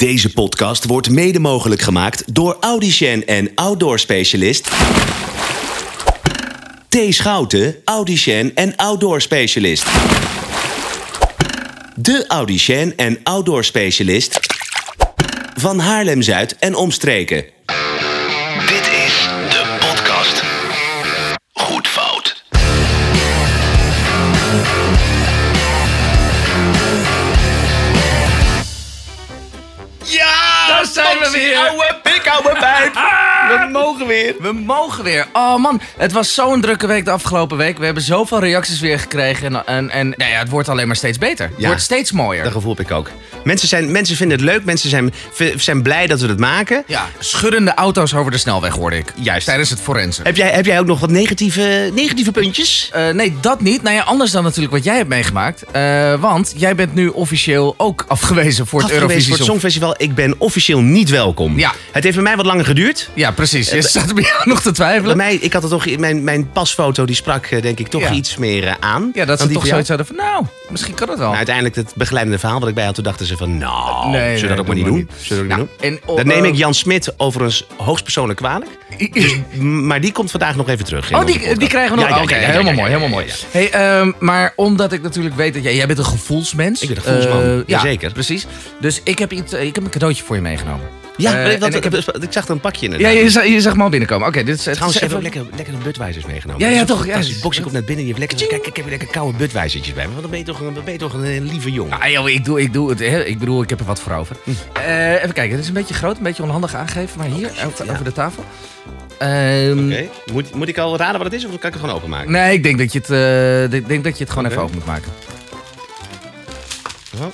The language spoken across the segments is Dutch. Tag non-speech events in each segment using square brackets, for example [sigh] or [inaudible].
Deze podcast wordt mede mogelijk gemaakt door Audicien en outdoor specialist T. Schouten, Audicien en outdoor specialist. De Audicien en outdoor specialist van Haarlem-Zuid en omstreken. Zijn we weer. Oude pik, oude pijp. We mogen weer. We mogen weer. Oh man, het was zo'n drukke week de afgelopen week. We hebben zoveel reacties weer gekregen. En, en, en nou ja, het wordt alleen maar steeds beter. Het Ja. wordt steeds mooier. Dat gevoel heb ik ook. Mensen, zijn, mensen vinden het leuk. Mensen zijn, zijn blij dat we het maken. Ja, schuddende auto's over de snelweg hoorde ik. Juist. Tijdens het forensen. Heb jij, heb jij ook nog wat negatieve, negatieve puntjes? Eh, nee, dat niet. Nou ja, anders dan natuurlijk wat jij hebt meegemaakt. Eh, want jij bent nu officieel ook afgewezen voor het Eurovisie Songfestival. Ik ben officieel niet welkom. Ja. Het heeft bij mij wat langer geduurd. Ja, precies. Eh, Je zat bij jou nog te Bij twijfelen. mij, ik had er toch, mijn, mijn pasfoto die sprak eh, denk ik toch Ja. iets meer eh, aan. Ja, dat ze die toch zoiets hadden van, nou, misschien kan het wel. Maar uiteindelijk het begeleidende verhaal wat ik bij had, toen dachten ze van, nou, Nee, zullen we nee, dat ook maar niet doen? Zullen we dat Nou, niet doen? en, Dat neem ik Jan Smit overigens hoogstpersoonlijk kwalijk. Dus, maar die komt vandaag nog even terug. Oh, die, die krijgen we nog. Ja, Oké, helemaal mooi, helemaal mooi. Hey, ehm, maar omdat ik natuurlijk weet dat jij, jij bent een gevoelsmens. Ik ben een gevoelsman, ja, jazeker. precies. Dus ik heb, iets, ik heb een cadeautje voor je meegenomen. Ja, Eh, maar wat- en ik heb- ik zag er een pakje in. Ja, je, zag- je zag me al binnenkomen. Oké, dit is het Trouwens, hebben even... lekker, lekker een Budweisers meegenomen. Ja, ja, Dat toch, ja. fantastisch. Boxje komt net binnen. Je hebt lekker, kijk, ik heb lekker koude Budweisertjes bij me. Want dan ben je toch een, ben je toch een, lieve jongen. Ah, joh, ik, doe, ik doe het. Ik bedoel, ik heb er wat voor over. Hm. Eh, even kijken, het is een beetje groot, een beetje onhandig aangegeven. Maar hier, over, over de tafel. Ehm, Oké. Moet, moet ik al raden wat het is of kan ik het gewoon openmaken? Nee, ik denk dat je het, ik denk dat je het gewoon even open moet maken. Oh.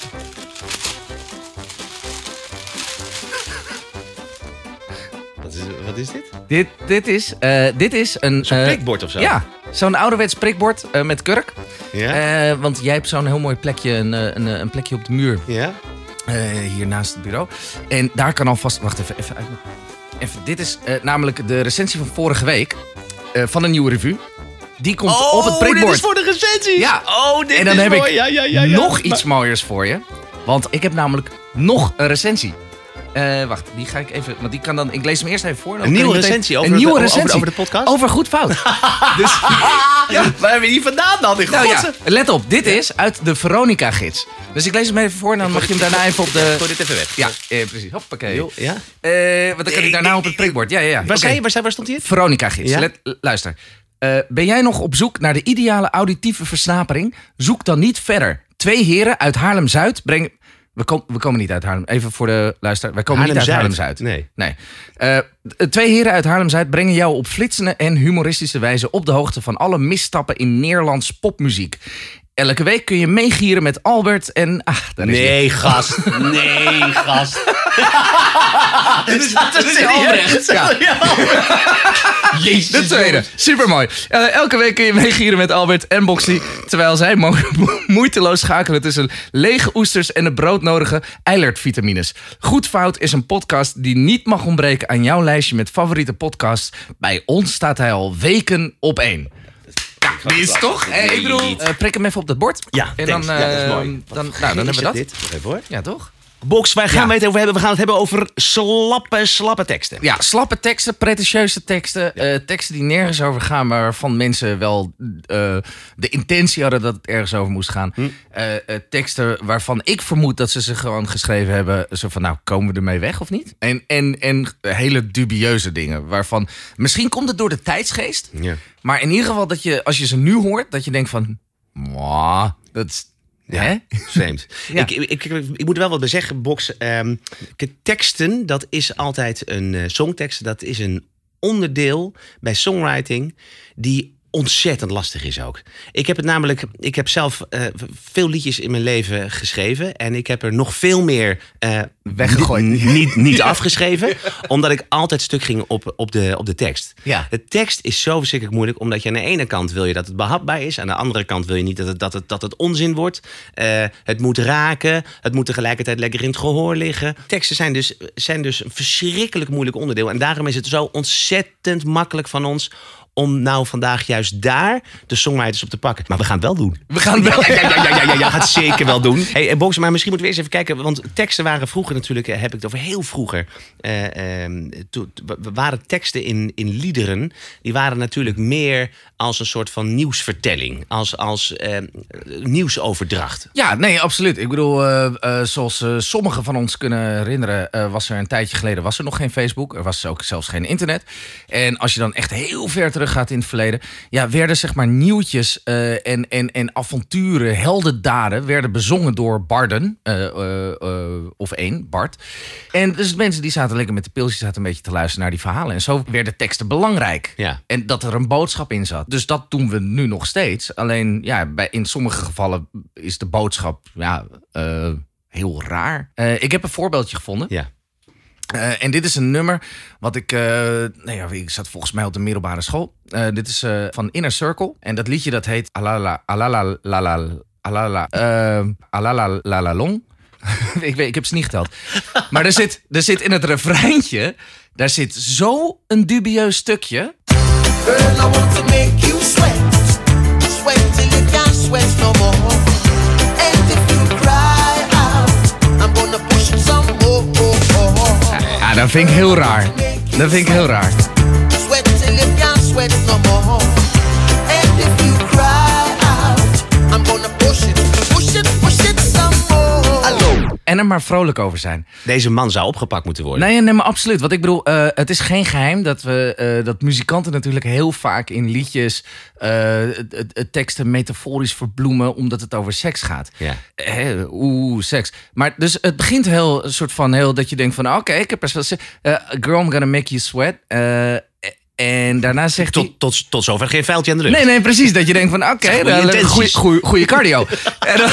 Wat is, dit? Dit, dit, is, eh, dit is een... Zo'n eh, prikbord of zo? Ja, zo'n ouderwets prikbord eh, met kurk. Ja? Want jij hebt zo'n heel mooi plekje, een, een, een plekje op de muur ja? hier naast het bureau. En daar kan alvast. Wacht even, even uit. Even, dit is namelijk de recensie van vorige week van een nieuwe revue. Die komt op het prikbord. Oh, dit is voor de recensies! Ja. Oh, dit en dan is heb mooi. ik ja, ja, ja, ja. nog iets mooiers voor je. Want ik heb namelijk nog een recensie. Eh, wacht, die ga ik even. Want die kan dan. Ik lees hem eerst even voor. Een nieuwe meteen- recensie over, een de, nieuwe recensie. over de podcast? Over goed fout. [laughs] dus, [laughs] ja, waar hebben we die vandaan dan? In nou ja, let op. Dit is uit de Veronica-gids. Dus ik lees hem even voor en dan mag je hem daarna even op de... Gooi dit even weg. Ja, eh, precies. Hoppakee. Jo, ja? Eh, want dan kan ik daarna op het prikbord. Ja, ja, ja. Waar, je, waar, waar stond hij? Veronica-gids. Ja? Let- luister. Eh, ben jij nog op zoek naar de ideale auditieve versnapering? Zoek dan niet verder. Twee heren uit Haarlem-Zuid brengen... We, kom- we komen niet uit Haarlem. Even voor de luister. Wij komen niet uit Haarlem-Zuid? Nee. Nee. Eh, twee heren uit Haarlem-Zuid brengen jou op flitsende en humoristische wijze op de hoogte van alle misstappen in Nederlands popmuziek. Elke week kun je meegieren met Albert en... Ah, daar is hij. Nee, gast. Nee, gast. [laughs] Dit is, dit is Albrecht. Ja. [laughs] Jezus. De tweede, supermooi. Eh, elke week kun je meegieren met Albert en Boxy... terwijl zij mo- [laughs] moeiteloos schakelen tussen lege oesters... en de broodnodige eilertvitamines. Goed Fout is een podcast die niet mag ontbreken... aan jouw lijstje met favoriete podcasts. Bij ons staat hij al weken op één. Die is toch? Eh, ik bedoel, eh, prik hem even op dat bord. Ja, en thanks. dan, Ja, dat is mooi. Dan, nou, dan hebben we dat. Dit. Even hoor. Ja, toch? Box, waar gaan Ja. het over hebben? We gaan het hebben over slappe, slappe teksten. Ja, slappe teksten, pretentieuze teksten. eh, teksten die nergens over gaan, maar waarvan mensen wel eh, de intentie hadden dat het ergens over moest gaan. Hm. Eh, teksten waarvan ik vermoed dat ze ze gewoon geschreven hebben. Zo van, nou, komen we ermee weg of niet? En, en, en hele dubieuze dingen. Waarvan, misschien komt het door de tijdsgeest. Ja. Maar in ieder geval dat je, als je ze nu hoort, dat je denkt van... "Mwah, dat is... Hè? Vreemd. [laughs] Ja. ik, ik, ik, ik moet er wel wat bij zeggen, Box. ehm, teksten, dat is altijd een eh, songtekst. Dat is een onderdeel bij songwriting die ontzettend lastig is ook. Ik heb het namelijk, ik heb zelf eh, veel liedjes in mijn leven geschreven en ik heb er nog veel meer eh, Weggegooid. Niet, niet, [laughs] afgeschreven, omdat ik altijd stuk ging op, op, de, op de tekst. Ja. De tekst is zo verschrikkelijk moeilijk, omdat je aan de ene kant wil je dat het behapbaar is, aan de andere kant wil je niet dat het, dat het, dat het onzin wordt. Eh, het moet raken, het moet tegelijkertijd lekker in het gehoor liggen. Teksten zijn dus, zijn dus een verschrikkelijk moeilijk onderdeel en daarom is het zo ontzettend makkelijk van ons om nou vandaag juist daar de songwriters op te pakken. Maar we gaan het wel doen. We gaan wel. Ja, ja, ja, ja, ja, ja, gaat het zeker wel doen. Hey, eh, Box, maar misschien moeten we eerst even kijken. Want teksten waren vroeger natuurlijk, eh, heb ik het over heel vroeger. eh, ehm, waren teksten in, in liederen, die waren natuurlijk meer als een soort van nieuwsvertelling. Als, als ehm, nieuwsoverdracht. Ja, nee, absoluut. Ik bedoel, zoals sommigen van ons kunnen herinneren, was er een tijdje geleden was er nog geen Facebook. Er was ook zelfs geen internet. En als je dan echt heel ver terug gaat in het verleden, ja, werden zeg maar nieuwtjes eh, en, en, en avonturen, heldendaden, werden bezongen door Barden. eh, eh, of één, Bart. En dus mensen die zaten lekker met de pilsjes, zaten een beetje te luisteren naar die verhalen. En zo werden teksten belangrijk. Ja. En dat er een boodschap in zat. Dus dat doen we nu nog steeds. Alleen ja, bij, in sommige gevallen is de boodschap ja, heel raar. Ik heb een voorbeeldje gevonden. Ja. Eh, en dit is een nummer wat ik. eh nou ja, ik zat volgens mij op de middelbare school. Eh, dit is van Inner Circle. En dat liedje dat heet Alala Alala Lala Alala Alala Lala Long. [laughs] ik, weet, ik heb ze niet geteld. Maar er zit, er zit in het refreintje. Daar zit zo een dubieus stukje. Girl, I to make you sweat. Sweat till you can't sweat no more. Dat vind ik heel raar. Dat vind ik heel raar. En er maar vrolijk over zijn. Deze man zou opgepakt moeten worden. Nee, nee, maar absoluut. Want ik bedoel, eh, het is geen geheim dat, we, eh, dat muzikanten natuurlijk heel vaak in liedjes het teksten metaforisch verbloemen omdat het over seks gaat. Ja. Oeh, seks. Maar dus het begint heel een soort van heel dat je denkt van oké, ik heb best wel girl, I'm gonna make you sweat. En daarna zegt hij. Tot, tot, tot zover geen vuiltje aan de rug. Nee, nee, precies. Dat je denkt van, oké, goeie- goeie cardio. [laughs] en, dan,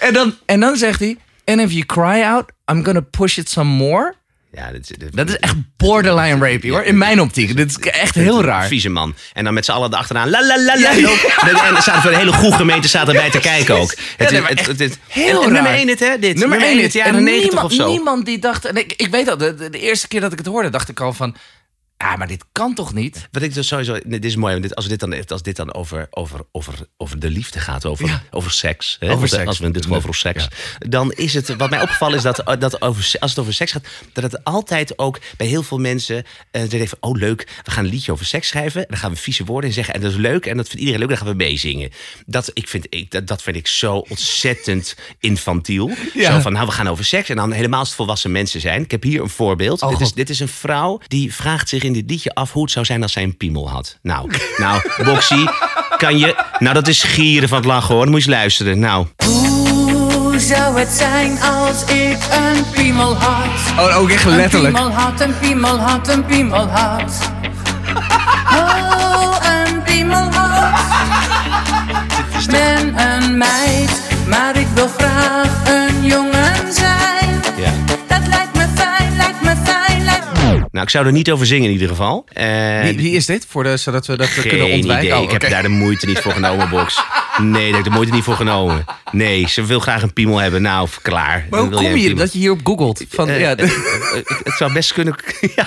en, dan, en dan zegt hij, and if you cry out, I'm gonna push it some more. Ja, dit, dit- Dat is echt borderline rape, hoor. In mijn optiek. Dit is echt heel raar. Vieze man. En dan met z'n allen erachteraan. La la la la. Ja, ja. [laughs] En er staat voor een hele goede gemeente staat erbij te kijken ook. Het, het- heel en nummer raar. 1 het, hè? Dit. Nummer 1 1 het jaren 90 of zo. Niemand die dacht... En ik, ik weet de, de, de eerste keer dat ik het hoorde, dacht ik al van... Ja, maar dit kan toch niet? Wat ik dus sowieso, dit is mooi, dit, als, dit dan, als dit dan over, over, over, over de liefde gaat, over, Ja. over seks, hè, Over seks. als we dit geval over seks, dan is het, wat mij opgevallen is dat, dat over, als het over seks gaat, dat het altijd ook bij heel veel mensen, eh ze van, oh leuk, we gaan een liedje over seks schrijven, en dan gaan we vieze woorden in zeggen, en dat is leuk, en dat vindt iedereen leuk, dan gaan we meezingen. Dat, ik vind, ik, dat, dat vind ik zo ontzettend infantiel. Ja. Zo van, nou, we gaan over seks, en dan helemaal als het volwassen mensen zijn. Ik heb hier een voorbeeld. Oh, dit, is, dit is een vrouw die vraagt zich in dit liedje af hoe het zou zijn als zij een piemel had. Nou, nou, Boxy, kan je... Nou, dat is gieren van het lachen hoor. Dan moet je eens luisteren. Nou, Hoe zou het zijn als ik een piemel had? Oh, ook echt Een letterlijk. piemel had, een piemel had, een piemel had. Oh, een piemel had. [laughs] Ben een meid, maar ik wil graag een Nou, ik zou er niet over zingen in ieder geval. Eh, Wie, wie is dit? Voor de, zodat we dat Geen kunnen ontwijken? idee. Oh, Ik heb daar de moeite niet voor genomen, Box. Nee, daar heb ik de moeite niet voor genomen. Nee, ze wil graag een piemel hebben. Nou, klaar. Maar hoe kom je dat je hierop googelt? Van, Eh, ja, eh, eh, het zou best kunnen. [laughs] ja.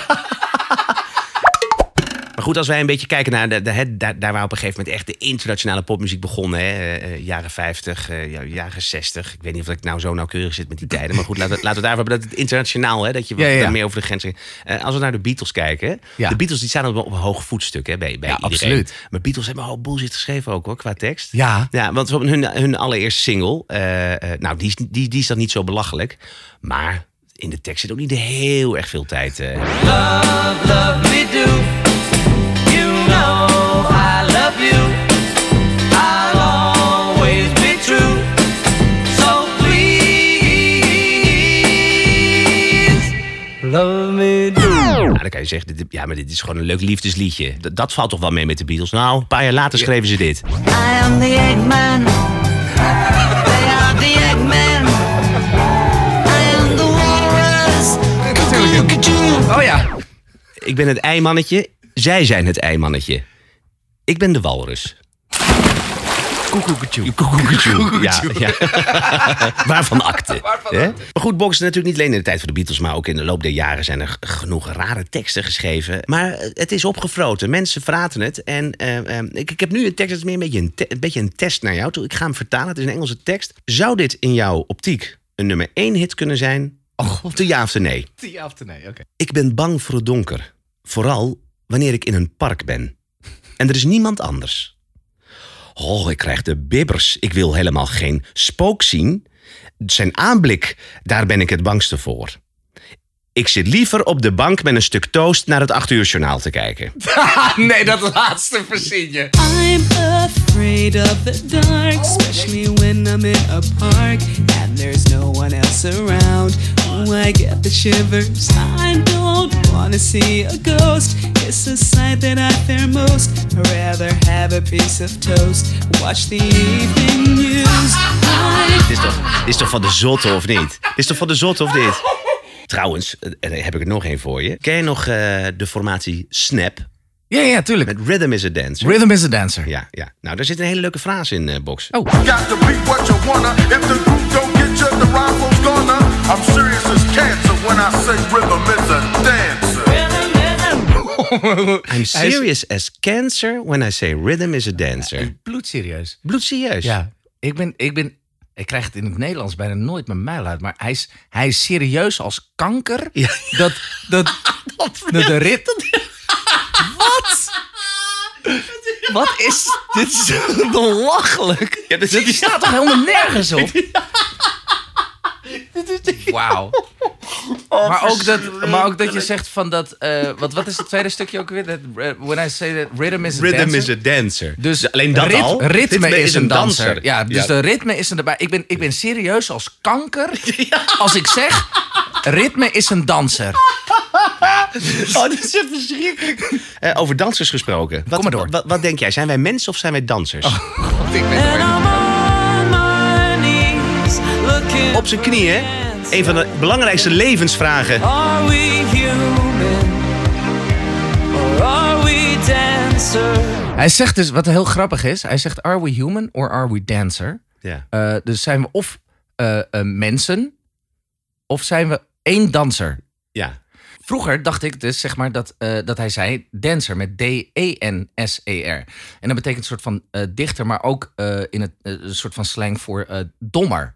Maar goed, als wij een beetje kijken naar de, de, daar, daar waar op een gegeven moment echt de internationale popmuziek begon. Hè, eh, eh, jaren 50, eh, ja, jaren 60. Ik weet niet of ik nou zo nauwkeurig zit met die tijden. Maar goed, laten we, laten we daar hebben. Dat het internationaal, hè, dat je wat Ja, ja, ja. meer over de grenzen. Eh, als we naar de Beatles kijken. Ja. De Beatles die staan op, op een hoog voetstuk hè, bij, bij Ja, iedereen. absoluut. Maar Beatles hebben al bullshit geschreven ook hoor, qua tekst. Ja. Ja, want op hun, hun allereerste single, eh, eh, nou, die is, die, die is dan niet zo belachelijk. Maar in de tekst zit ook niet heel erg veel tijd. eh. Love, love me do. Dan kan je zeggen, dit, ja, maar dit is gewoon een leuk liefdesliedje. Dat, dat valt toch wel mee met de Beatles. Nou, een paar jaar later schreven ze dit. I am the Eggman. They are the Eggman. I am the walrus. Oh ja. Ik ben het eimannetje, zij zijn het eimannetje. Ik ben de walrus. Koekoeketjoe. Koekoeketjoe. Ja, ja. Waarvan akte. Maar goed, Box is natuurlijk niet alleen in de tijd van de Beatles... maar ook in de loop der jaren zijn er genoeg rare teksten geschreven. Maar eh, het is opgefroten. Mensen verraten het. En eh, eh, ik, ik heb nu een tekst, dat is meer een beetje een, te- een beetje een test naar jou. toe. Ik ga hem vertalen, het is een Engelse tekst. Zou dit in jouw optiek een nummer 1 hit kunnen zijn? De ja of de nee? Ja of nee, oké. Ik ben bang voor het donker. Vooral wanneer ik in een park ben. En er is niemand anders. Oh, ik krijg de bibbers. Ik wil helemaal geen spook zien. Zijn aanblik, daar ben ik het bangste voor. Ik zit liever op de bank met een stuk toast naar het 8 uur journaal te kijken. [laughs] nee, dat laatste verzin je. I'm afraid of the dark, especially when I'm in a park and there's no one else around. Oh, I get the shivers. I don't wanna see a ghost. It's a sight that I fear most. I'd rather have a piece of toast. Watch the evening news. Dit is toch, dit is toch van de zotte of niet? Dit is toch van de zotte of niet? Trouwens, eh, eh, heb ik er nog één voor je. Ken je nog eh, de formatie Snap? Ja, ja, tuurlijk. Met Rhythm is a Dancer. Rhythm is a dancer. Ja, ja. Nou, daar zit een hele leuke frase in, eh Box. Oh. Got to be what you wanna. If the group don't get you, the rival's gonna. I'm serious as cancer when I say rhythm is a dancer. [laughs] I'm serious as cancer when I say rhythm is a dancer. Bloedserieus. Bloedserieus. Ja, ik ben, ik ben, ik krijg het in het Nederlands bijna nooit mijn muil uit, maar hij is, hij is serieus als kanker. Ja. Dat, dat, [laughs] dat, de rit. Wat? [laughs] Wat is dit? Is belachelijk. Ja, Dit staat toch helemaal nergens op? Wauw. Maar, ook dat, maar ook dat je zegt van dat. eh, wat, wat is het tweede stukje ook weer? Dat, eh, when I say that rhythm is a Rhythm dancer. is a dancer. Dus alleen dat rit- al. Ritme, is een danser. Ja, dus de ritme is een erbij. Ik ben, ik ben serieus als kanker. [laughs] Als ik zeg, ritme is een danser. [laughs] Oh, dat is echt verschrikkelijk. Eh, over dansers gesproken. Wat, Kom maar door. Wat, wat denk jij? Zijn wij mensen of zijn wij dansers? Ik on my knees looking Op zijn knieën. Een van de belangrijkste levensvragen. Are we human? Or are we dancer? Hij zegt dus, wat heel grappig is, hij zegt, are we human or are we dancer? Ja. Eh, dus zijn we of eh, eh, mensen, of zijn we één danser? ja. Vroeger dacht ik dus, zeg maar, dat, eh, dat hij zei dancer met D-E-N-S-E-R. En dat betekent een soort van eh, dichter, maar ook eh, in het een soort van slang voor eh, dommer.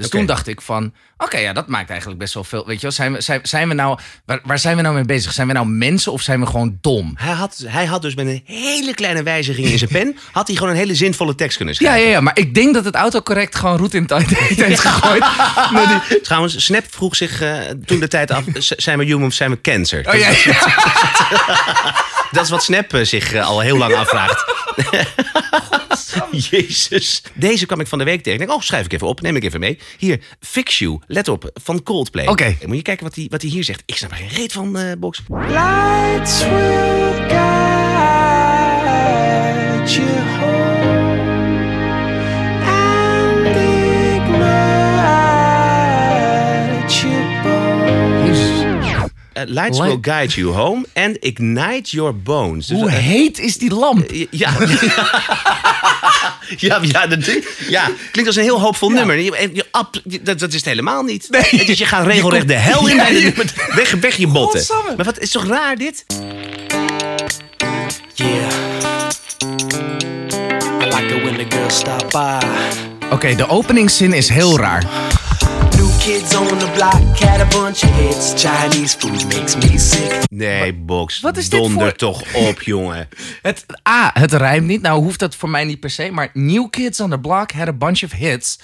Dus toen dacht ik van, oké, ja, dat maakt eigenlijk best wel veel. Weet je wel, zijn we, zijn, zijn we nou, waar, waar zijn we nou mee bezig? Zijn we nou mensen of zijn we gewoon dom? Hij, had, hij had dus met een hele kleine wijziging in zijn pen... [laughs] had hij gewoon een hele zinvolle tekst kunnen Ja, schrijven. ja, ja, maar ik denk dat het autocorrect gewoon roet in tijd [laughs] heeft gegooid. [laughs] Maar die- Trouwens, Snap vroeg zich eh, toen de tijd af... zijn we human of zijn we cancer? Oh, ja, ja. Dat is wat Snap eh, zich eh, al heel lang afvraagt. [laughs] Jezus. Deze kwam ik van de week tegen. Ik denk, oh, schrijf ik even op. Neem ik even mee. Hier, Fix You. Let op. Van Coldplay. Oké. Moet je kijken wat hij wat hier zegt. Ik snap er geen reet van, eh Box. Lights will guide you home Eh, lights Light- will guide you home and ignite your bones. Dus, Hoe eh, heet is die lamp? Ja, [laughs] ja, ja, dat, ja, klinkt als een heel hoopvol nummer. Je, je, ab- je- dat, dat is het helemaal niet. Het is, je gaat regelrecht de hel in. Ja, ja. met- weg, weg je botten. Godsamme. Maar wat is toch raar dit? Yeah. I like it when the girls stop by. Oké, de openingszin is heel raar. New kids on the block had a bunch of hits. Chinese food makes me sick. Nee, Box. Wat is dit Donder voor- toch op, [laughs] jongen. Het, A, het rijmt niet. Nou hoeft dat voor mij niet per se. Maar New Kids on the Block had a bunch of hits.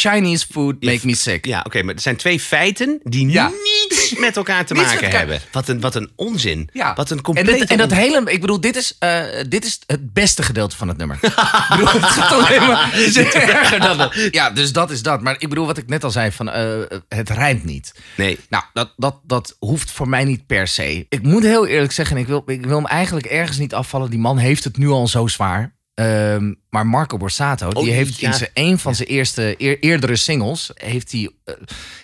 Chinese food make me sick. Ja, oké, maar er zijn twee feiten die Ja. niets [laughs] met elkaar te maken elkaar. hebben. Wat een, wat een onzin. Ja. Wat een en, complete dit, en dat hele, ik bedoel, dit is, eh, dit is het beste gedeelte van het nummer. [laughs] ik bedoel, het gaat alleen maar [laughs] het is erger dan dat. Ja, dus dat is dat. Maar ik bedoel, wat ik net al zei, van, eh, het rijmt niet. Nee. Nou, dat, dat, dat hoeft voor mij niet per se. Ik moet heel eerlijk zeggen, ik wil, ik wil hem eigenlijk ergens niet afvallen. Die man heeft het nu al zo zwaar. Ehm, maar Marco Borsato, die Oh, heeft ja. in zijn, een van zijn eerste, eer- eerdere singles... heeft hij eh,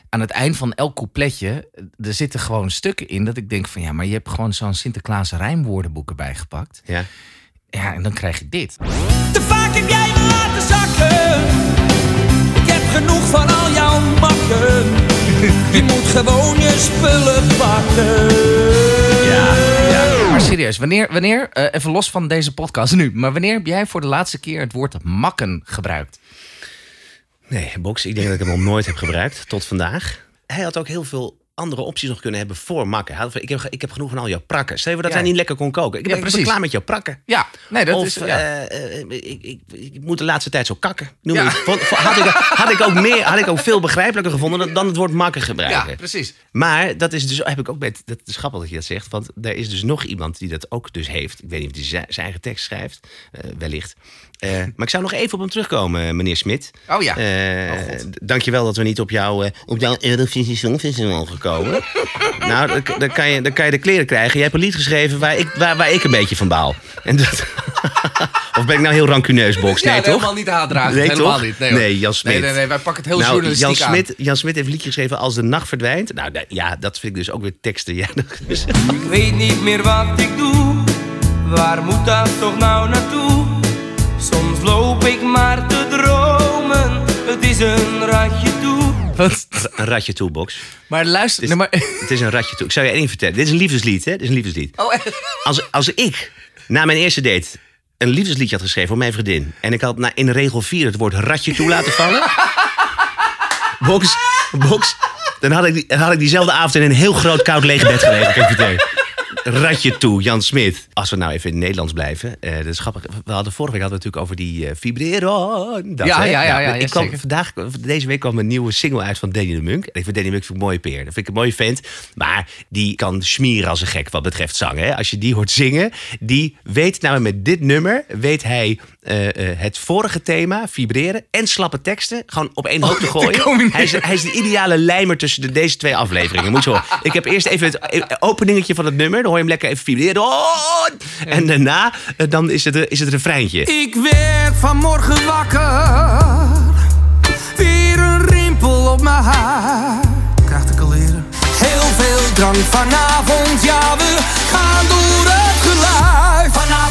aan het eind van elk coupletje... eh, er zitten gewoon stukken in dat ik denk van... ja, maar je hebt gewoon zo'n Sinterklaas rijmwoordenboek erbij gepakt. Ja. Ja, en dan krijg je dit. Te vaak heb jij me laten zakken. Ik heb genoeg van al jouw makken. [laughs] Je moet gewoon je spullen pakken. Maar serieus, wanneer, wanneer eh, even los van deze podcast nu, maar wanneer heb jij voor de laatste keer het woord makken gebruikt? Nee, box. Ik denk dat ik hem nog nooit heb gebruikt tot vandaag. Hij had ook heel veel andere opties nog kunnen hebben voor makken. Ik heb, ik heb genoeg van al jouw prakken. Stel dat Ja. hij niet lekker kon koken. Ik, Ja, ben, ik ben klaar met jouw prakken. Ja, nee, dat of, is... Ja. eh, eh, ik, ik, ik moet de laatste tijd zo kakken. Noem. Vond- vond- had, ik, had, ik ook meer, had ik ook veel begrijpelijker gevonden dan- dan het woord makken gebruiken. ja, precies. Maar dat is dus, heb ik ook met, dat is grappig dat je dat zegt, want er is dus nog iemand die dat ook dus heeft. Ik weet niet of hij zijn zijn eigen tekst schrijft, eh, wellicht. Eh, maar ik zou nog even op hem terugkomen, meneer Smit. Oh ja. Eh, d- dankjewel dat we niet op, jou, eh, op jouw Eurovisie Songfestival gekomen. [laughs] nou, dan, dan, kan je, dan kan je de kleren krijgen. Jij hebt een lied geschreven waar ik, waar, waar ik een beetje van baal. En dat, [laughs] of ben ik nou heel rancuneus, Box? Nee, ja, toch? helemaal niet haatdragen. Nee, helemaal toch? niet. Nee. Nee, Jan Smit. Nee, nee, nee, wij pakken het heel nou, journalistiek Jan aan. Smit, Jan Smit heeft een liedje geschreven Als de nacht verdwijnt. Nou, ja, dat vind ik dus ook weer teksten. [laughs] Ja, is- Ik weet niet meer wat ik doe. Waar moet dat toch nou naartoe? Loop ik maar te dromen. Het is een ratje toe. Wat? een ratje toe, Box. Maar luister, Het is, nee, maar... het is een ratje toe. Ik zou je één ding vertellen. Dit is een liefdeslied, hè? Dit is een liefdeslied. Oh, echt? Als, als ik na mijn eerste date een liefdesliedje had geschreven voor mijn vriendin... en ik had na, in regel 4 het woord ratje toe laten vallen... [laughs] box, box, dan had ik, dan had ik diezelfde avond in een heel groot koud lege bed gelegen. Kan ik vertellen. Ratje toe, Jan Smit. Als we nou even in het Nederlands blijven. eh dat is grappig. We hadden vorige week hadden we natuurlijk over die. Dat, Ja, hè? ja, ja, ja, ik ja, kwam, zeker. vandaag, deze week kwam een nieuwe single uit van Danny de Munk. Ik vind Danny de Munk ik een mooie peer. Dat vind ik een mooie vent. Maar die kan smieren als een gek wat betreft zang. Hè? Als je die hoort zingen, die weet nou met dit nummer... weet hij eh, eh, het vorige thema, vibreren en slappe teksten... gewoon op één hoop te gooien. Hij is, hij is de ideale lijmer tussen de, deze twee afleveringen. Moet je horen. Ik heb eerst even het eh, openingetje van het nummer. Dan hoor je hem lekker even vibreren. Oh! En daarna dan is het, is het refreintje. Ik werd vanmorgen wakker. Weer een rimpel op mijn haar. Krijg ik al leren. Heel veel drank vanavond, ja we gaan door het geluid. Vanavond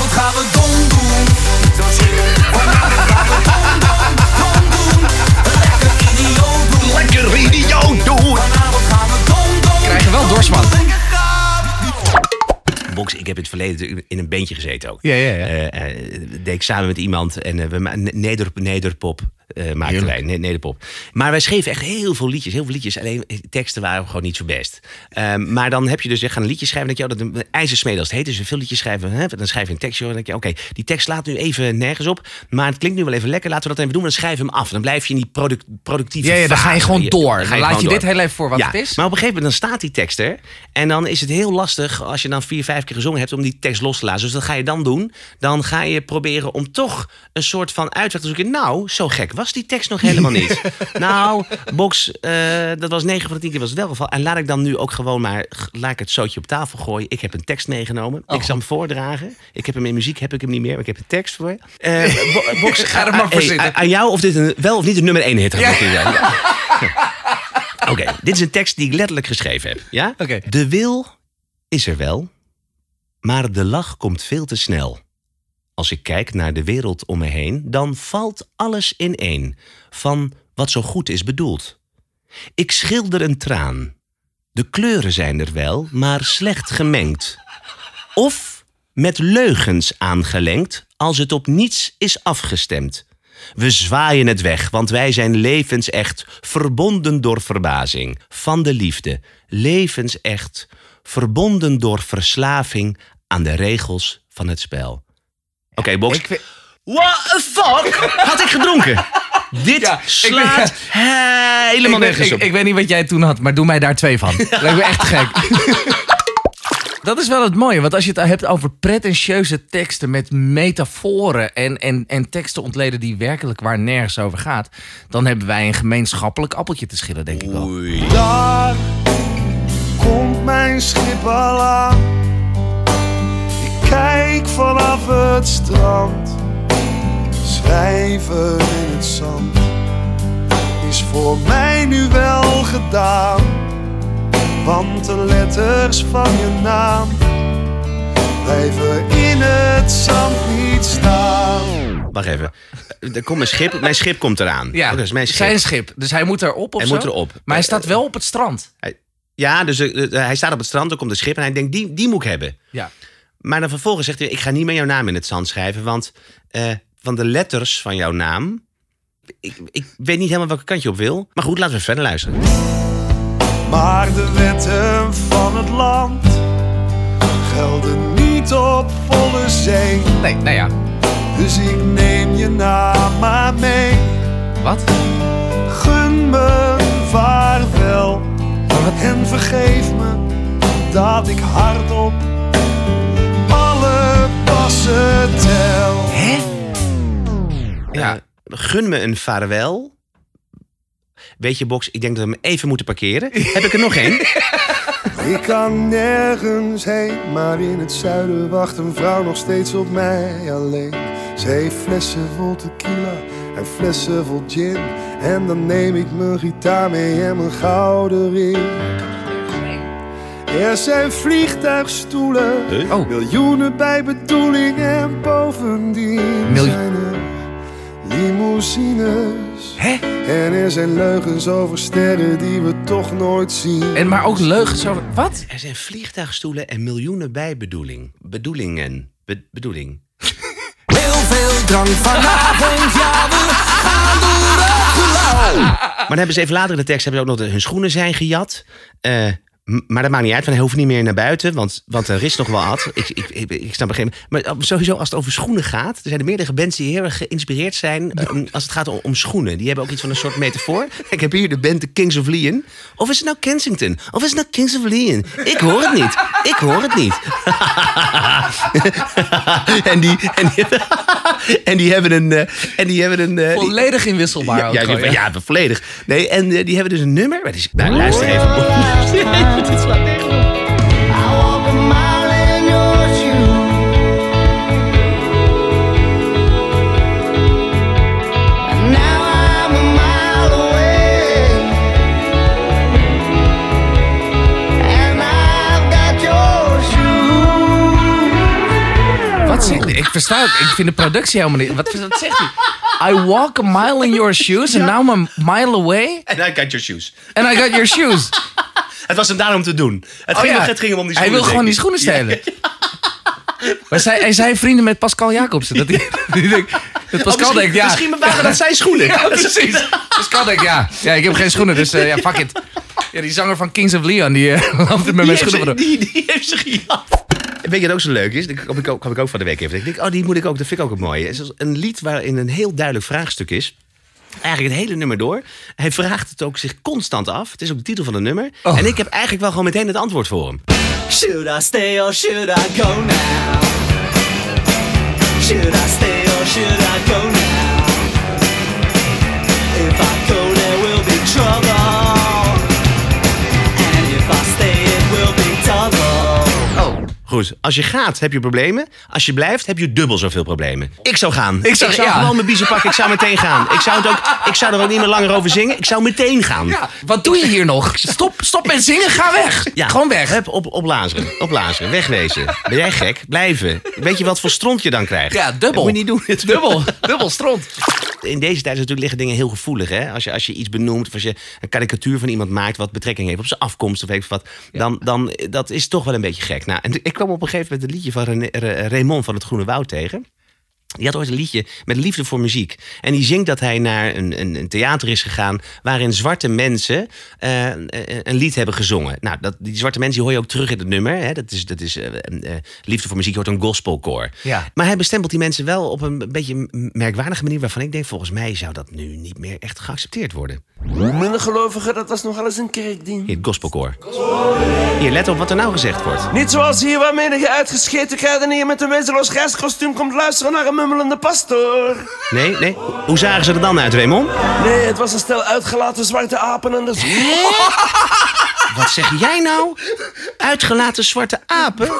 dom, dom. Krijg je wel dorst van. Box, ik heb in het verleden in een bandje gezeten ook. Ja, ja, ja. Eh, eh, deed ik samen met iemand en eh, we nederpop eh maakten wij, ne- nederpop. Maar wij schreven echt heel veel liedjes, heel veel liedjes. Alleen eh, teksten waren gewoon niet zo best. Ehm, maar dan heb je dus echt een liedje schrijven. Denk je, oh, dat een ijzersmede als het heet. Dus veel liedjes schrijven. Hè? Dan schrijf je een tekstje. Dan denk je, oké, die tekst slaat nu even nergens op. Maar het klinkt nu wel even lekker. Laten we dat even doen. Dan schrijven we hem af. Dan blijf je in die product, productieve Ja, ja, dan ga je gewoon door. Dan laat je dit heel even voor wat Ja, het is. Maar op een gegeven moment dan staat die tekst er. En dan is het heel lastig als je dan vier, vijf keer gezongen hebt om die tekst los te laten. Dus wat ga je dan doen? Dan ga je proberen om toch een soort van uitweg te zoeken. Nou, zo gek was die tekst nog helemaal niet. [laughs] nou, Box, eh, dat was 9 van de 10 keer was het wel geval. En laat ik dan nu ook gewoon maar, laat ik het zootje op tafel gooien. Ik heb een tekst meegenomen. Oh. Ik zal hem voordragen. Ik heb hem in muziek, heb ik hem niet meer. Maar ik heb een tekst voor je. Eh, [laughs] Bo- Box, Ga er maar voor hey, zitten. Aan jou of dit een, wel of niet een nummer 1 hit gaat zijn. Ja. [laughs] Oké, dit is een tekst die ik letterlijk geschreven heb. Ja? Oké. De wil is er wel, maar de lach komt veel te snel. Als ik kijk naar de wereld om me heen, dan valt alles ineen van wat zo goed is bedoeld. Ik schilder een traan. De kleuren zijn er wel, maar slecht gemengd. Of met leugens aangelengd als het op niets is afgestemd. We zwaaien het weg, want wij zijn levensecht, verbonden door verbazing van de liefde. Levensecht, verbonden door verslaving aan de regels van het spel. Oké, Box. Ik weet- What the fuck had ik gedronken? [laughs] Dit Ja, ik slaat helemaal nergens ik, op. ik weet niet wat jij toen had, maar doe mij daar twee van. Dat [laughs] lijkt me echt gek. [laughs] Dat is wel het mooie, want als je het hebt over pretentieuze teksten met metaforen en, en, en teksten ontleden die werkelijk waar nergens over gaat, dan hebben wij een gemeenschappelijk appeltje te schillen, denk ik wel. Daar komt mijn schip al aan. Ik kijk vanaf het strand. Schrijven in het zand is voor mij nu wel gedaan. Want de letters van je naam blijven in het zand niet staan. Wacht even. Eh, Er komt mijn schip, mijn schip komt eraan. Ja, Oké, dus mijn schip. zijn schip. Dus hij moet erop of Hij zo? moet erop. Maar hij staat wel op het strand. Hij- Ja, dus eh, eh, hij staat op het strand, er komt een schip en hij denkt, die, die moet ik hebben. Ja. Maar dan vervolgens zegt hij, ik ga niet meer jouw naam in het zand schrijven, want eh, van de letters van jouw naam, ik, ik weet niet helemaal welke kant je op wil. Maar goed, laten we verder luisteren. Maar de wetten van het land gelden niet op volle zee. Nee, nou ja. Dus ik neem je naam maar mee. Wat? Gun me vaarwel. En vergeef me dat ik hardop passen tel. Hè? Ja. gun me een vaarwel. Weet je, Box, ik denk dat we hem even moeten parkeren. [laughs] Heb ik er nog één? Ik kan nergens heen, maar in het zuiden wacht een vrouw nog steeds op mij alleen. Ze heeft flessen vol tequila en flessen vol gin. En dan neem ik mijn gitaar mee en mijn gouden ring. Er zijn vliegtuigstoelen, Oh. miljoenen bij bedoeling en bovendien Miljo- zijn er limousines. Hè? En er zijn leugens over sterren die we toch nooit zien. En maar ook leugens over... Wat? Er zijn vliegtuigstoelen en miljoenen bijbedoeling. Bedoelingen. Be- bedoeling. [laughs] Heel veel drank vanavond, ja, we gaan door het gelauw. Maar dan hebben ze even later in de tekst hebben ze ook nog de, hun schoenen zijn gejat. Eh, maar dat maakt niet uit, want hij hoeft niet meer naar buiten. Want, want er is nog wel wat. Ik, ik, ik, ik snap begrepen. Maar eh, sowieso, als het over schoenen gaat. Er zijn er meerdere bands die heel erg geïnspireerd zijn. eh, als het gaat om, om schoenen. Die hebben ook iets van een soort metafoor. Ik heb hier de band Kings of Leon. Of is het nou Kensington? Of is het nou Kings of Leon? Ik hoor het niet. Ik hoor het niet. [laughs] en, die, en, die, [laughs] en die hebben een. eh, en die hebben een. eh, Volledig inwisselbaar ja, ook ja, gewoon, ja, ja, volledig. Nee, en die hebben dus een nummer. Maar het is, nou, luister even. [laughs] hij? Ik vind de productie helemaal niet... Wat, wat zegt hij? I walk a mile in your shoes and now I'm a mile away En I got your shoes. and I got your shoes. Het was hem daarom te doen. Het, Oh ging, ja. hem- het ging hem om die Hij schoenen. wil gewoon die denk schoenen ik. stelen. Maar zij, hij zei vrienden met Pascal Jacobsen. Dat, hij, [laughs] die denkt, dat Oh, Pascal misschien, denkt, ja... misschien waren dat zijn schoenen. Ja, precies. Pascal denkt, ja, ja, ik heb geen schoenen, dus eh, ja, fuck it. Ja, die zanger van Kings of Leon, die eh, [laughs] loopt er met mijn Die schoenen heeft, voor ze, die, die heeft ze gejat. Weet je wat ook zo leuk is? Dat kwam ik ook, kwam ik ook van de week even. Ik denk, oh, die moet ik ook. Dat vind ik ook het mooie. Het is een lied waarin een heel duidelijk vraagstuk is. Eigenlijk het hele nummer door. Hij vraagt het ook zich constant af. Het is ook de titel van het nummer. Oh. En ik heb eigenlijk wel gewoon meteen het antwoord voor hem. Should I stay or should I go now? Should I stay Goed, als je gaat heb je problemen. Als je blijft heb je dubbel zoveel problemen. Ik zou gaan. Ik zou- zou ja. gewoon mijn biezen pakken. Ik zou meteen gaan. Ik zou, het ook, ik zou er ook niet meer langer over zingen. Ik zou meteen gaan. Ja, wat doe je hier nog? Stop, stop met zingen, ga weg. Ja, Gewoon weg. Hup, op, opblazen. Opblazen. Wegwezen. Ben jij gek? Blijven. Weet je wat voor stront je dan krijgt? Ja, dubbel. Dat moet je niet doen. Dubbel, dubbel stront. In deze tijd natuurlijk liggen dingen heel gevoelig. Hè? Als, je, als je iets benoemt, of als je een karikatuur van iemand maakt... wat betrekking heeft op zijn afkomst of ik wat... Dan, dan dat is toch wel een beetje gek. Nou, en ik kwam op een gegeven moment een liedje van René- Raymond van het Groene Woud tegen... Die had ooit een liedje met liefde voor muziek. En die zingt dat hij naar een, een, een theater is gegaan... waarin zwarte mensen eh, een- een lied hebben gezongen. Nou, dat, die zwarte mensen die hoor je ook terug in het nummer. Hè? Dat is, dat is eh, eh, liefde voor muziek, je hoort een gospelkoor. Ja. Maar hij bestempelt die mensen wel op een beetje merkwaardige manier... waarvan ik denk, volgens mij zou dat nu niet meer echt geaccepteerd worden. Minder gelovigen, dat was nogal eens een kerkdien. Hier, het gospelkoor. Hier, let op wat er nou gezegd wordt. Niet zoals hier waar menige uitgescheten kruidenier met een wezenloos grijskostuum komt luisteren naar een mummelende pastoor. Nee, nee. Hoe zagen ze er dan uit, Raymond? Nee, het was een stel uitgelaten zwarte apen en de... Wat zeg jij nou? Uitgelaten zwarte apen?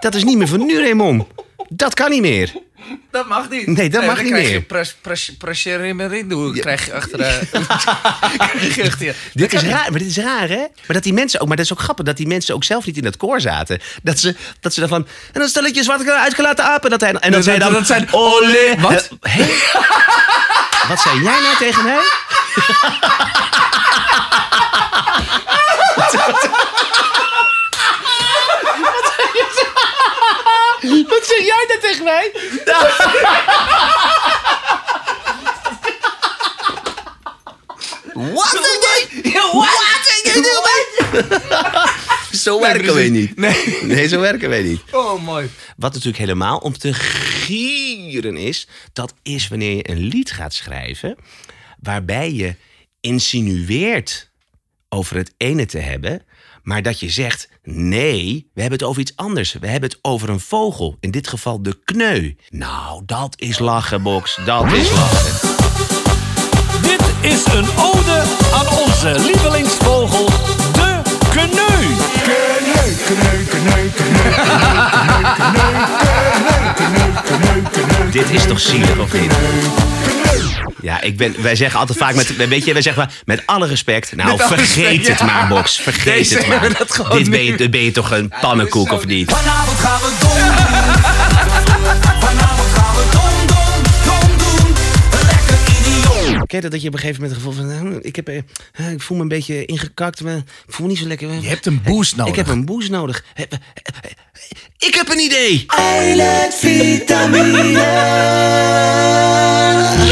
Dat is niet meer van nu, Raymond. Dat kan niet meer. Dat mag niet. Nee, dat mag dan niet krijg meer. Je pres, pres, presjerimerindoe krijg je achter [laughs] de... [laughs] krijg je achter je. Dit is raar, maar dit is raar, hè? Maar dat die mensen ook, maar dat is ook grappig, dat die mensen ook zelf niet in dat koor zaten. Dat ze, dat ze daarvan. En dan stelletje zwart uitgelaten apen. Dat hij, en dat zij dan. dat zijn-. Wat? Eh, hé? [laughs] Wat zei jij nou tegen mij? Wat zeg jij nou tegen mij? Wat zeg jij? Wat jij tegen mij? Zo werken wij niet. Nee. Nee, zo werken wij niet. Oh, mooi. Wat natuurlijk helemaal om te gieren is, dat is wanneer je een lied gaat schrijven waarbij je insinueert over het ene te hebben, maar dat je zegt: nee, we hebben het over iets anders. We hebben het over een vogel, in dit geval de kneu. Nou, dat is lachen, Box. Dat is lachen. Dit is een ode aan onze lievelingsvogel, de kneu. Kneu, kneu, kneu, kneu, Dit is toch zielig of niet? Ja, ik ben, wij zeggen altijd vaak met, [laughs] weet je, wij zeggen maar, met alle respect. Nou, alle vergeet respect, het ja. maar, Box. Vergeet Deze het maar. dat gewoon Dit ben je, ben je toch een pannenkoek of niet? Vanavond gaan we dom [laughs] Ken je dat, dat je op een gegeven moment het gevoel van... hm, Ik, heb, eh, eh, ik voel me een beetje ingekakt, ik voel me niet zo lekker. Je hebt een boost nodig. Ik heb een boost nodig. Eh, eh, eh, Ik heb een idee! Eilet vitamine.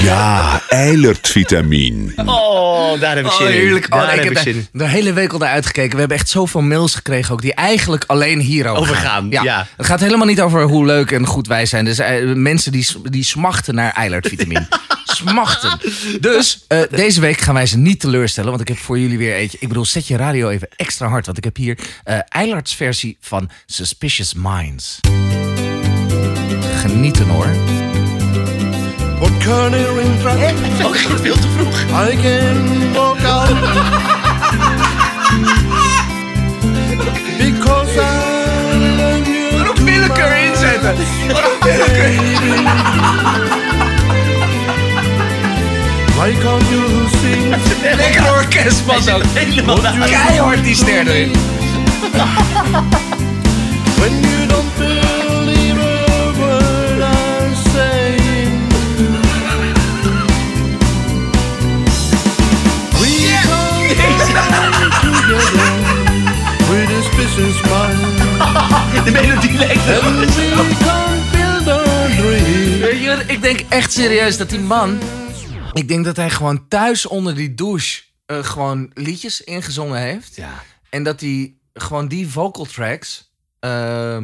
Ja, eilertvitamine. Oh, daar heb ik Oh, zin in. heerlijk. Oh, Daar ik heb heb ik daar zin in. de hele week al naar uitgekeken. We hebben echt zoveel mails gekregen ook die eigenlijk alleen hierover Over gaan, ja. Het gaat helemaal niet over hoe leuk en goed wij zijn. Dus eh, mensen die, die smachten naar eilertvitamine. [laughs] smachten. Dus eh, deze week gaan wij ze niet teleurstellen. Want ik heb voor jullie weer eentje. Ik bedoel, zet je radio even extra hard. Want ik heb hier eh Eilerts versie van Suspicious Minds. Genieten hoor. What kind of ring track? Ook echt veel te vroeg. I can walk out. Because I love you. Willekeur inzetten? Willekeur? Why can't you sing? [laughs] Lekker orkestbas ook. Helemaal Keihard die ster erin. [laughs] When you don't believe a word I'm saying. We come [laughs] together with a suspicious mind. De melodie lijkt And we can build a dream. Weet je wat, ik denk echt serieus dat die man... Ik denk dat hij gewoon thuis onder die douche eh, gewoon liedjes ingezongen heeft. Ja. En dat hij gewoon die vocal tracks eh,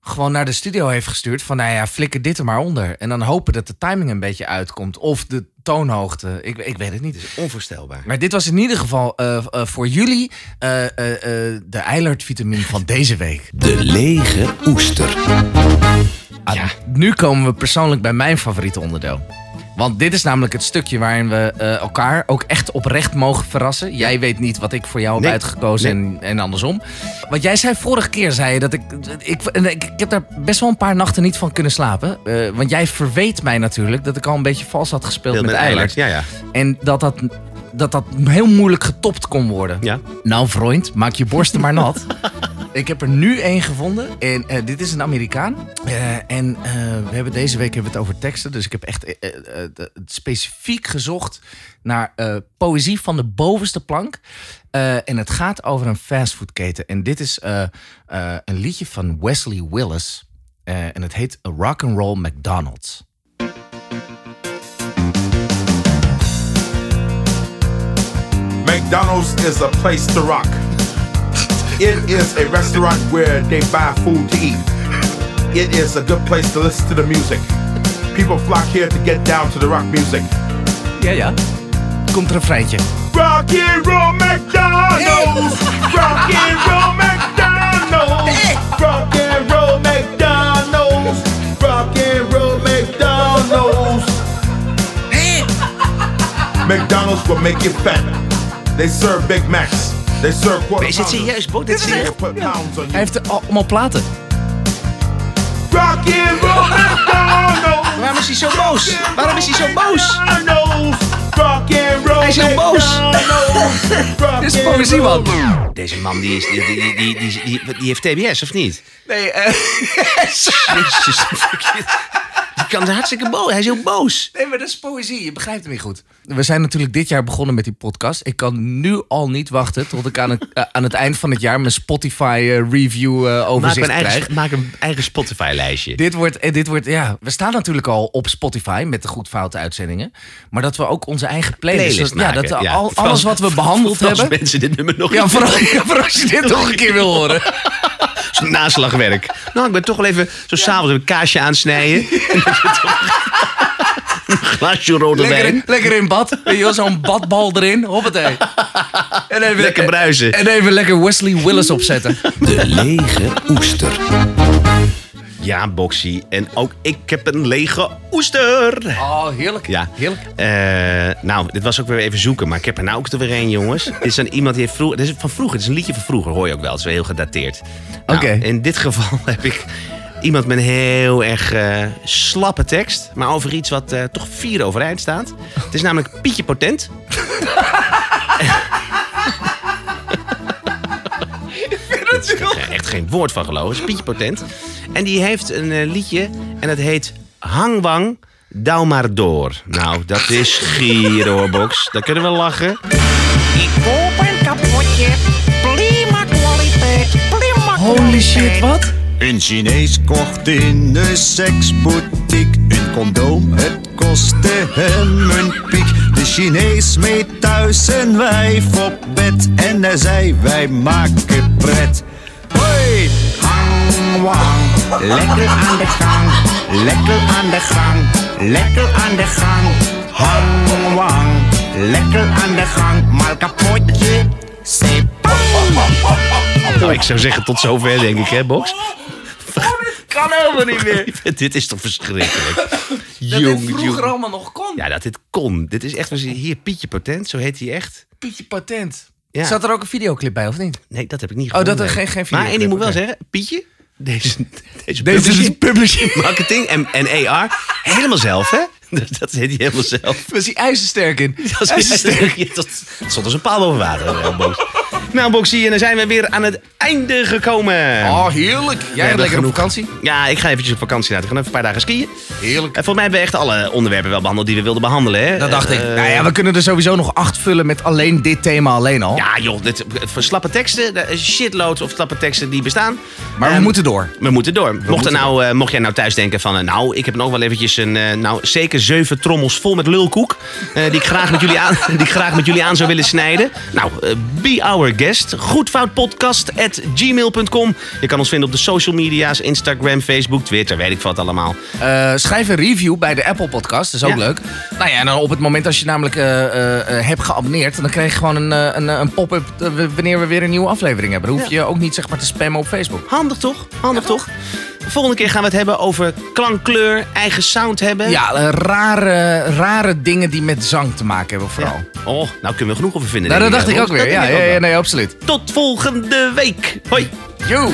gewoon naar de studio heeft gestuurd. Van nou ja, flikker dit er maar onder. En dan hopen dat de timing een beetje uitkomt. Of de toonhoogte. Ik, ik weet het niet. Onvoorstelbaar. Maar dit was in ieder geval eh, eh, voor jullie eh, eh, eh, de Eilert vitamine van deze week. De lege oester. Ah, Nu komen we persoonlijk bij mijn favoriete onderdeel. Want dit is namelijk het stukje waarin we eh, elkaar ook echt oprecht mogen verrassen. Jij weet niet wat ik voor jou heb Nee. uitgekozen en, en andersom. Want jij zei vorige keer, zei je dat ik ik, ik... ik heb daar best wel een paar nachten niet van kunnen slapen. Eh, want jij verweet mij natuurlijk dat ik al een beetje vals had gespeeld Heel met, Eilert. Ja, ja. En dat dat, dat dat heel moeilijk getopt kon worden. Ja. Nou, vriend, maak je borsten maar nat. [laughs] Ik heb er nu één gevonden. En eh, dit is een Amerikaan. Eh, en eh, we hebben deze week hebben we het over teksten. Dus ik heb echt specifiek gezocht naar poëzie van de bovenste plank. En het gaat over een fastfoodketen. En dit is een liedje van Wesley Willis. En het heet A Rock and Roll McDonald's. McDonald's is a place to rock. It is a restaurant where they buy food to eat. It is a good place to listen to the music. People flock here to get down to the rock music. Ja, ja. Komt er een refreintje. Rock and roll McDonald's. [laughs] Rock and roll McDonald's. Rock and roll McDonald's. Rock and roll McDonald's. McDonald's will make you fat. They serve Big Macs. They serve quarter Is het serieus, Bo? Dit is echt... on Hij heeft al- allemaal platen. Rock and roll McDonald's. [laughs] Waarom is hij zo boos? Waarom is hij zo boos? Rock and roll. Hij is heel boos. [laughs] Dit is poëzie, man. Deze man die, is, die, die, die, die, die, die heeft TBS, of niet? Nee, eh... [laughs] Jezus. Kan hartstikke boos. Hij is heel boos. Nee, maar dat is poëzie. Je begrijpt hem niet goed. We zijn natuurlijk dit jaar begonnen met die podcast. Ik kan nu al niet wachten tot ik aan het, eh, aan het eind van het jaar mijn Spotify eh, review eh, Maak overzicht een krijg. eigen, maak een eigen Spotify-lijstje. Dit wordt, dit wordt, ja, we staan natuurlijk al op Spotify met de goed foute uitzendingen. Maar dat we ook onze eigen playlist, Playlist ja, dat maken, ja. al, Vooral- alles wat we behandeld Vooral als hebben. mensen dit nummer nog vooral, ja, vooral als je dit [laughs] nog een keer wil horen. Naslagwerk. Nou, ik ben toch wel even zo s'avonds een kaasje aansnijden. [laughs] een glaasje rode Lekker, wijn. in- lekker in bad. Weet je wel, zo'n badbal erin. Hoppatee. En even, Lekker bruisen. En even lekker Wesley Willis opzetten. De lege oester. Ja, Boxy. En ook ik heb een lege oester. Oh, heerlijk. Ja. Heerlijk. Eh, nou, dit was ook weer even zoeken, maar ik heb er nou ook er weer een, jongens. [laughs] dit is een, iemand die heeft vroeger. Dit is van vroeger. Het is een liedje van vroeger, hoor je ook wel. Het is wel heel gedateerd. Nou, Oké. In dit geval [laughs] heb ik iemand met een heel erg eh, slappe tekst, maar over iets wat eh, toch vier overeind staat. Het is namelijk Pietje Potent. [laughs] Ik heb er echt geen woord van gelogen. Het is Pietje Potent. En die heeft een eh, liedje en het heet Hangwang. Douw maar door. Nou, dat is gier hoor, Box. Daar kunnen we lachen. Ik koop een kapotje, prima kwaliteit, prima Holy shit, wat? Een Chinees kocht in een seksboutique condoom. Het kostte hem een piek. De Chinees mee thuis een wijf op bed. En hij zei, wij maken pret. Hoi, hang wang. Lekker aan de gang, lekker aan de gang, lekker aan de gang. Hang wang, lekker aan de gang. Maar kapotje, sepang. Nou, ik zou zeggen tot zover, denk ik, hè, Box? Kan helemaal niet meer. [laughs] dit is toch verschrikkelijk. [laughs] Dat Jong, dit vroeger jong. allemaal nog kon. Ja, dat dit kon. Dit is echt, hier, Pietje Potent, zo heet hij echt. Pietje Patent. Ja. Zat er ook een videoclip bij, of niet? Nee, dat heb ik niet Oh, dat er geen, geen Maar één ding moet ik wel videoclip, zeggen. Pietje, deze, [laughs] deze, Deze is publishing, marketing en, en AR, helemaal zelf, hè? Dat, heet hij helemaal zelf. Was hij ijzersterk in? Dat is ijzersterk. Ja, dat stond als een paal boven water. Nou, Boxie, en dan zijn we weer aan het einde gekomen. Oh, heerlijk. Jij hebben lekker op genoeg. vakantie? Ja, ik ga eventjes op vakantie laten. Ik ga even een paar dagen skiën. Heerlijk. En volgens mij hebben we echt alle onderwerpen wel behandeld die we wilden behandelen. Hè? Dat dacht ik. Eh, nou ja, we kunnen er sowieso nog acht vullen met alleen dit thema alleen al. Ja, joh, dit, voor slappe teksten, is shitloads of slappe teksten die bestaan. Maar we Ehm, moeten door. We moeten door. mocht, moeten nou, eh, mocht jij nou thuis denken van... eh, nou, ik heb nog wel eventjes een... eh, nou, zeker zeven trommels vol met lulkoek... eh, die, ik graag met jullie aan, [laughs] die ik graag met jullie aan zou willen snijden. Nou, eh, be our guest. Goedfoutpodcast at gmail.com. Je kan ons vinden op de social media's. Instagram, Facebook, Twitter, weet ik wat allemaal. Eh, schrijf een review bij de Apple Podcast. Dat is ook Ja. leuk. Nou ja, en dan op het moment als je namelijk eh, eh, hebt geabonneerd... dan krijg je gewoon een, een, een pop-up wanneer we weer een nieuwe aflevering hebben. Dan hoef je ook niet zeg maar te spammen op Facebook. Handig toch? Handig toch? Volgende keer gaan we het hebben over klankkleur, eigen sound hebben. Ja, eh, rare, rare dingen die met zang te maken hebben vooral. Oh, nou kunnen we genoeg over vinden. Nou, dat dacht ik ook weer. Ja, nee, absoluut. Tot volgende week. Hoi. Yo!